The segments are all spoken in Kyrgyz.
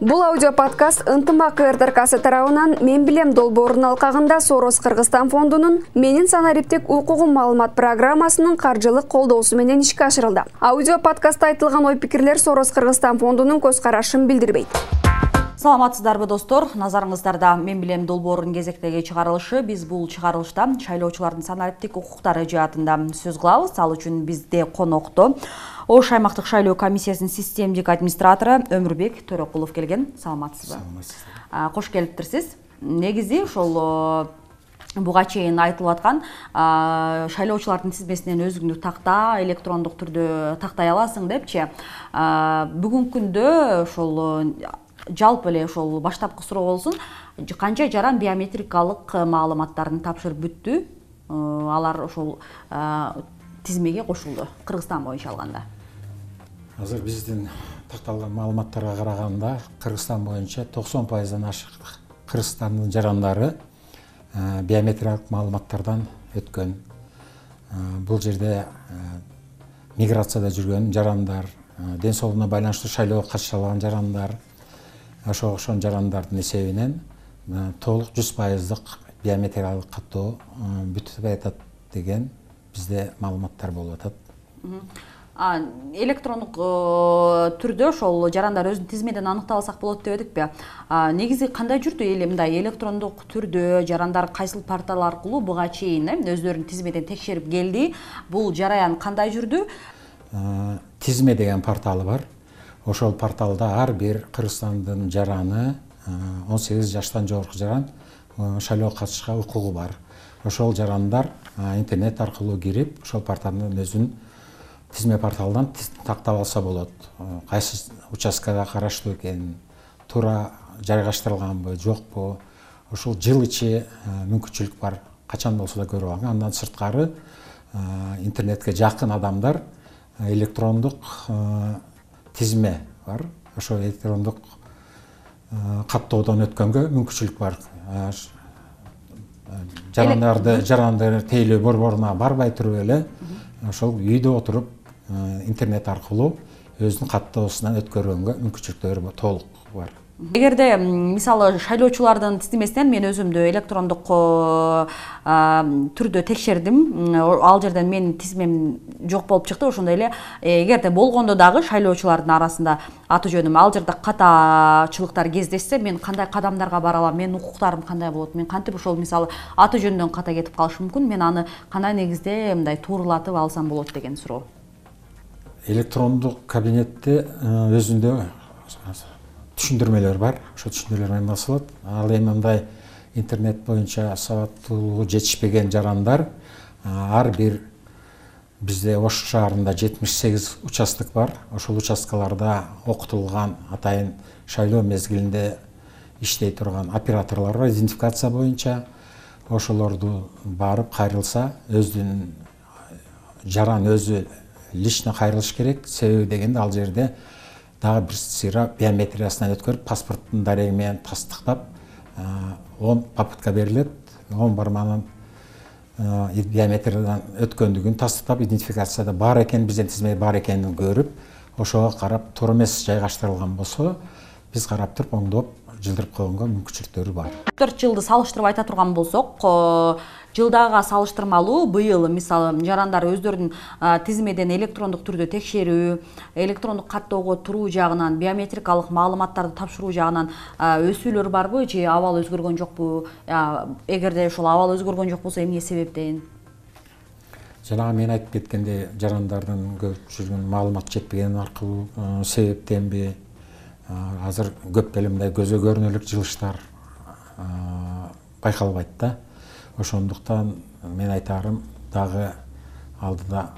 бул аудио подкаст ынтымак ртрксы тарабынан мен билем долбоорунун алкагында сороз кыргызстан фондунун менин санариптик укугум маалымат программасынын каржылык колдоосу менен ишке ашырылды. Аудио подкастта айтылган ой пикирлер сороз кыргызстан фондунун көз карашын билдирбейт. Саламатсыздарбы достор. Назарыңыздарда мен билем долбоорунун кезектеги чыгарылышы биз бул чыгарылышта шайлоочулардын санариптик укуктары жаатында сөз кылабыз. Ал үчүн бизде конокто ош аймактык шайлоо комиссиясынын системдик администратору өмүрбек төрөкулов келген. Саламатсызбы? Саламатсыздар кош келиптирсиз. Негизи ошол буга чейин айтылып аткан шайлоочулардын тизмесинен өзүңдү такта электрондук түрдө тактай аласың депчи. Бүгүнкү күндө ошол жалпы эле ошол баштапкы суроо болсун канча жаран биометрикалык маалыматтарын тапшырып бүттү алар ошол тизмеге кошулду кыргызстан боюнча алганда азыр биздин такталган маалыматтарга караганда кыргызстан боюнча токсон пайыздан ашык кыргызстандын жарандары э, биометриялык маалыматтардан өткөн. Бул жерде миграцияда жүргөн жарандар ден соолугуна байланыштуу шайлоого катыша алган жарандар ошого окшогон жарандардын эсебинен толук жүз пайыздык биометриялык каттоо бүтүп атат деген бизде маалыматтар болуп атат электрондук түрдө ошол жарандар өзүн тизмеден аныктап алсак болот эдикпи негизи кандай жүрдү эле мындай электрондук түрдө жарандар кайсыл портал аркылуу буга чейин э өздөрүн тизмеден текшерип келди? Бул жараян кандай жүрдү? Тизме деген порталы бар. Ошол порталда ар бир кыргызстандын жараны он сегиз жаштан жогорку жаран шайлоого катышышка укугу бар. Ошол жарандар интернет аркылуу кирип ошол порталдан өзүн тизме порталдан тактап алса болот. Кайсы участкага караштуу экенин туура жайгаштырылганбы жокпу ушул жыл ичи мүмкүнчүлүк бар качан болсо да көрүп алганга андан сырткары интернетке жакын адамдар электрондук тизме бар. Ошо электрондук каттоодон өткөнгө мүмкүнчүлүк бар. Жарандарды жаранды тейлөө борборуна барбай туруп эле ошол үйдө отуруп интернет аркылуу өзүнүн каттоосунан өткөргөнгө мүмкүнчүлүктөрү толук бар. Эгерде мисалы шайлоочулардын тизмесинен мен өзүмдү электрондук түрдө текшердим. Ал жерден менин тизмем жок болуп чыкты. Ошондой эле э, эгерде болгондо дагы шайлоочулардын арасында аты жөнүм ал жерде катачылыктар кездешсе мен кандай кадамдарга бара алам менин укуктарым кандай болот мен кантип ошол мисалы аты жөндөн ката кетип калышы мүмкүн мен аны кандай негизде мындай тууралатып алсам болот деген суроо электрондук кабинетте э, өзүндө түшүндүрмөлөр бар. Ошол түшүндүрмөлөр менен басылат ал эми мындай интернет боюнча сабаттуулугу жетишпеген жарандар ар бир бизде ош шаарында жетимиш сегиз участок бар. Ошол участкаларда окутулган атайын шайлоо мезгилинде иштей турган операторлор бар. Идентификация боюнча ошолорду барып кайрылса өзүнүн жаран өзү лично кайрылыш керек. Себеби дегенде ал жерде дагы бир сыйра биометриясынан өткөрүп паспорттун дареги менен тастыктап он попытка берилет он барманын биометриядан өткөндүгүн тастыктап идентификацияда бар экенин биздин тизмеде бар экенин көрүп ошого карап туура эмес жайгаштырылган болсо биз карап туруп оңдоп жылдырып койгонго мүмкүнчүлүктөрү бар. Төрт жылды салыштырып айта турган болсок жылдагыга салыштырмалуу быйыл мисалы жарандар өздөрүнүн тизмеден электрондук түрдө текшерүү электрондук каттоого туруу жагынан биометрикалык маалыматтарды тапшыруу жагынан өсүүлөр барбы же абал өзгөргөн жокпу? Эгерде ошол абал өзгөргөн жок болсо эмне себептен? Жанагы мен айтып кеткендей жарандардын көпчүлүгүнүн маалыматы жетпегени аркылуу себептенби азыр көп эле мындай көзгө көрүнөрлүк жылыштар байкалбайт да. Ошондуктан мен айтаарым дагы алдыда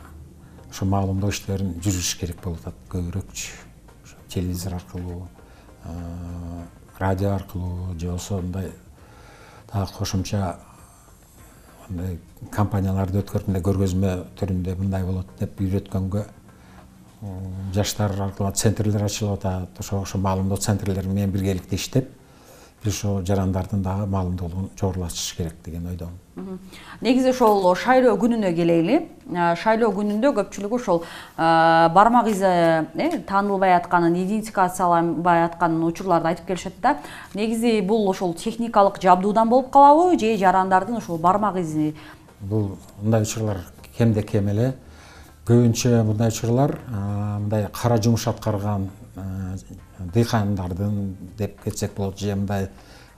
ошо маалымдоо иштерин жүргүзүш керек болуп атат. Көбүрөөкчү телевизор аркылуу радио аркылуу же болбосо мындай дагы кошумча мындай компанияларды өткөрүп мындай көргөзмө түрүндө мындай болот деп үйрөткөнгө жаштар аркылуу центрлер ачылып атат ошого окшогон маалымдоо центрлери менен биргеликте иштеп биз ошол жарандардын дагы маалымдуулугун жогорулатыш керек деген ойдомун негизи ошол шайлоо күнүнө келели шайлоо күнүндө көпчүлүгү ошол бармак изи э таанылбай атканын идентификацияланбай атканын учурларды айтып келишет да. Негизи бул ошол техникалык жабдуудан болуп калабы же жарандардын ошол бармак изи бул мындай учурлар кемде кем эле көбүнчө мындай учурлар мындай кара жумуш аткарган дыйкандардын деп кетсек болот же мындай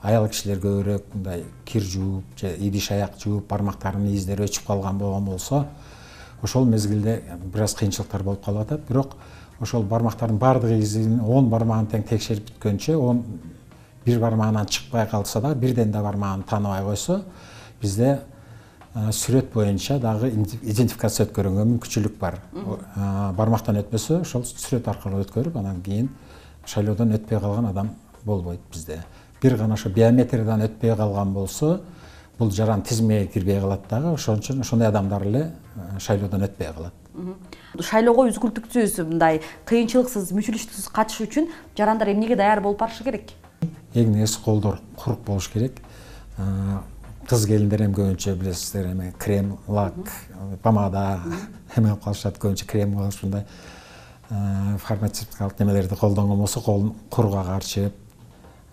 аял кишилер көбүрөөк мындай кир жууп же идиш аяк жууп бармактарынын издери өчүп калган болгон болсо ошол мезгилде бир аз кыйынчылыктар болуп калып атат бирок ошол бармактардын баардык изин он бармагын тең текшерип бүткөнчө он бир бармагынан чыкпай калса дагы бирден да бармагын тааныбай койсо бизде сүрөт боюнча дагы идентификация өткөргөнгө мүмкүнчүлүк бар. Бармактан өтпөсө ошол сүрөт аркылуу өткөрүп анан кийин шайлоодон өтпөй калган адам болбойт бизде. Бир гана ошо биометриядан өтпөй калган болсо бул жаран тизмеге кирбей калат дагы ошон үчүн ошондой адамдар эле шайлоодон өтпөй калат. Шайлоого үзгүлтүксүз мындай кыйынчылыксыз мүчүлүштүксүз катышуу үчүн жарандар эмнеге даяр болуп барышы керек? Эң негизгиси колдор курук болуш керек кыз келиндер эми көбүнчө билесиздер эме крем лак помада эме кылып калышат көбүнчө крем кылып ушундай фармацевтикалык немелерди колдонгон болсо колун куруга карчып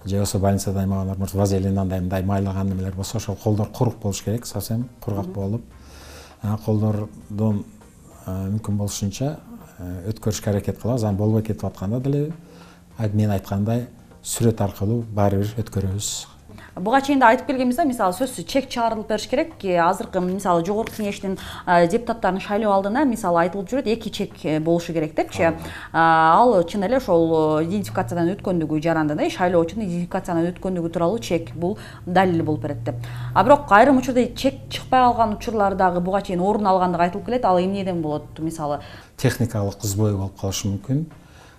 же болбосо больницада эме кылганда вазелин андай мындай майлаган немелер болсо ошол колдор курук болуш керек совсем кургак болуп. Колдордон мүмкүн болушунча өткөрүшкө аракет кылабыз. Анан болбой кетип атканда деле мен айткандай сүрөт аркылуу баары бир өткөрөбүз буга чейин да айтып келгенбиз да мисалы сөзсүз чек чыгарылып бериш керек. Азыркы мисалы жогорку кеңештин депутаттарын шайлоо алдына мисалы айтылып жүрөт эки чек э, болушу керек депчи. Ал чын эле ошол э, идентификациядан өткөндүгү жарандын э шайлоочунун идентификациядан өткөндүгү тууралуу чек бул далил болуп берет деп. А бирок айрым учурда чек чыкпай калган учурлар дагы буга чейин орун алгандыгы айтылып келет. Ал эмнеден болот? Мисалы техникалык сбой болуп калышы мүмкүн.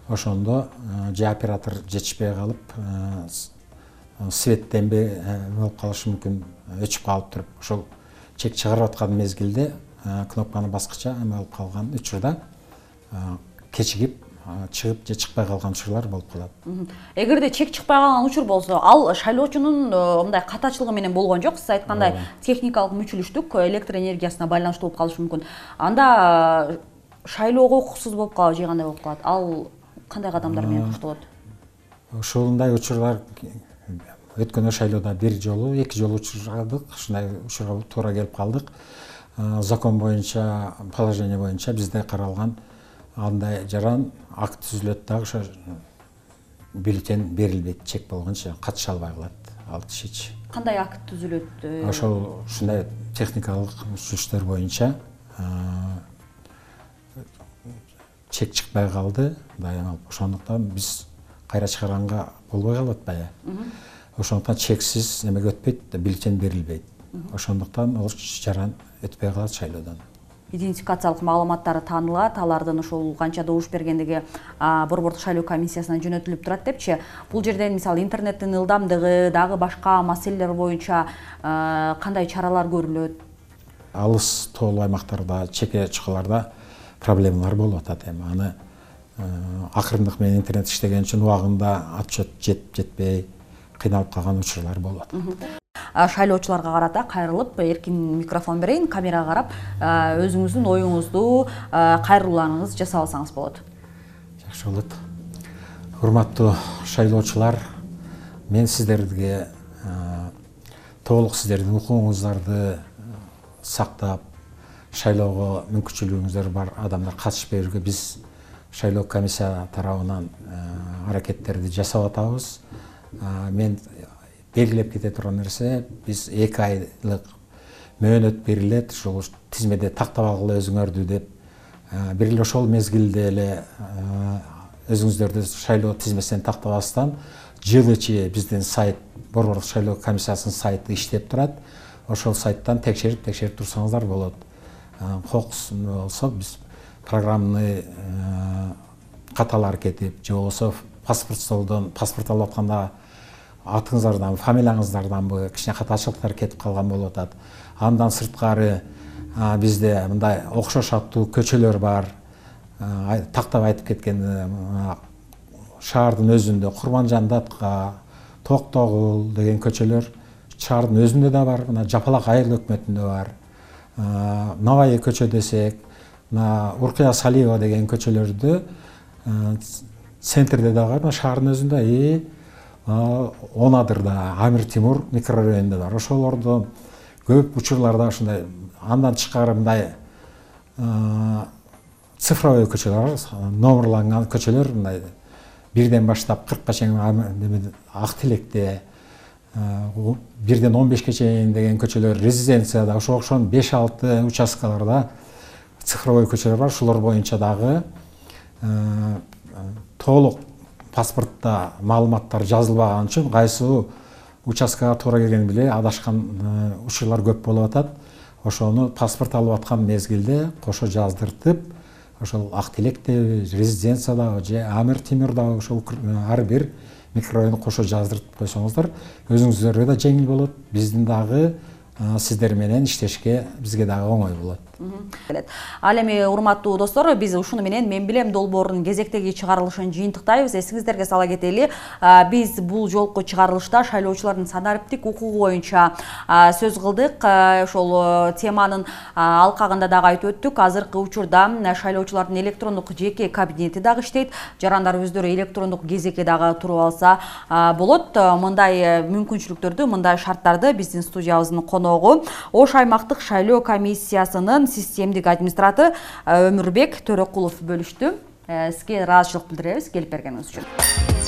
Ошондо э, же оператор жетишпей калып светтенбей болуп калышы мүмкүн. Өчүп калып туруп ошол чек чыгарып аткан мезгилде кнопканы баскыча эме болуп калган учурда кечигип чыгып же чыкпай калган учурлар болуп калат. Эгерде чек чыкпай калган учур болсо ал шайлоочунун мындай катачылыгы менен болгон жок. Сиз айткандай техникалык мүчүлүштүк электр энергиясына байланыштуу болуп калышы мүмкүн. Анда шайлоого укуксуз болуп калабы же кандай болуп калат? Ал кандай кадамдар менен коштолот ушундай учурлар өткөн шайлоодо бир жолу эки жолу учурдык ушундай учурга туура келип калдык. Закон боюнча положение боюнча бизде каралган андай жаран акт түзүлөт дагы ошо бюллетень берилбейт чек болгончо катыша албай калат ал кишичи кандай акт түзүлөт э? ошол ушундай техникалык мүчүлүштөр боюнча чек чыкпай калды ошондуктан биз кайра чыгарганга болбой калып атпайбы ошондуктан чексиз эмеге өтпөйт бюллетень берилбейт. Ошондуктан ал жаран өтпөй калат шайлоодон. Идентификациялык маалыматтары таанылат алардын ушул канча добуш бергендиги борбордук шайлоо комиссиясына жөнөтүлүп турат депчи. Бул жерден мисалы интернеттин ылдамдыгы дагы башка маселелер боюнча кандай чаралар көрүлөт? Алыс тоолуу аймактарда чеке чукаларда проблемалар болуп атат эми. Аны акырындык менен интернет иштеген үчүн убагында отчет жетип жетпей кыйналып калган учурлар болуп атат шайлоочуларга карата кайрылып эркин микрофон берейин камерага карап өзүңүздүн оюңузду кайрылууларыңызды жасап алсаңыз болот. Жакшы болот. Урматтуу шайлоочулар мен сиздерге толук сиздердин укугуңуздарды сактап шайлоого мүмкүнчүлүгүңүздөр бар адамдар катышып берүүгө биз шайлоо комиссия тарабынан аракеттерди жасап атабыз мен белгилеп кете турган нерсе биз эки айлык мөөнөт берилет ушул тизмеде тактап алгыла өзүңөрдү деп бир эле ошол мезгилде эле өзүңүздөрдү шайлоо тизмесинен тактабастан жыл ичи биздин сайт борбордук шайлоо комиссиясынын сайты иштеп турат. Ошол сайттан текшерип текшерип турсаңыздар болот. Кокус болсо биз программный каталар кетип же болбосо паспорт столдон паспорт алып атканда атыңыздардан фамилияңыздарданбы кичине катачылыктар кетип калган болуп атат. Андан сырткары бизде мындай окшош аттуу көчөлөр бар. Тактап айтып кеткен шаардын өзүндө курманжан датка токтогул деген көчөлөр шаардын өзүндө да бар мына жапалак айыл өкмөтүндө бар. Новая көчө десек мына уркуя салиева деген көчөлөрдө центрде дагы шаардын өзүндө и он адырда амир темур микрорайонунда бар. Ошолордо көп учурларда ушундай андан тышкары мындай цифровой көчөлөр бар номерланган көчөлөр мындай бирден баштап кыркка чейин ак тилекте бирден он бешке чейин деген көчөлөр резиденцияда ошого окшогон беш алты участкаларда цифровой көчөлөр бар. Ушулар боюнча дагы толук паспортто маалыматтар жазылбаган үчүн кайсыл участкага туура келгени билбей адашкан учурлар көп болуп атат. Ошону паспорт алып аткан мезгилде кошо жаздыртып ошол ак тилектеби резиденциядагы же амир темирдагы ошол ар бир микрорайонду кошо жаздыртып койсоңуздар өзүңүздөргө да жеңил болот. Биздин дагы сиздер менен иштешке бизге дагы оңой болот ал эми урматтуу достор биз ушуну менен мен билем долбоорунун кезектеги чыгарылышын жыйынтыктайбыз. Эсиңиздерге сала кетели биз бул жолку чыгарылышта шайлоочулардын санариптик укугу боюнча сөз кылдык. Ошол теманын алкагында дагы айтып өттүк. Азыркы учурда шайлоочулардын электрондук жеке кабинети дагы иштейт. Жарандар өздөрү электрондук кезекке дагы туруп алса болот. Мындай мүмкүнчүлүктөрдү мындай шарттарды биздин студиябыздын коногу ош аймактык шайлоо комиссиясынын системдик администратору э, өмүрбек төрөкулов бөлүштү. Э, сизге ыраазычылык билдиребиз келип бергениңиз үчүн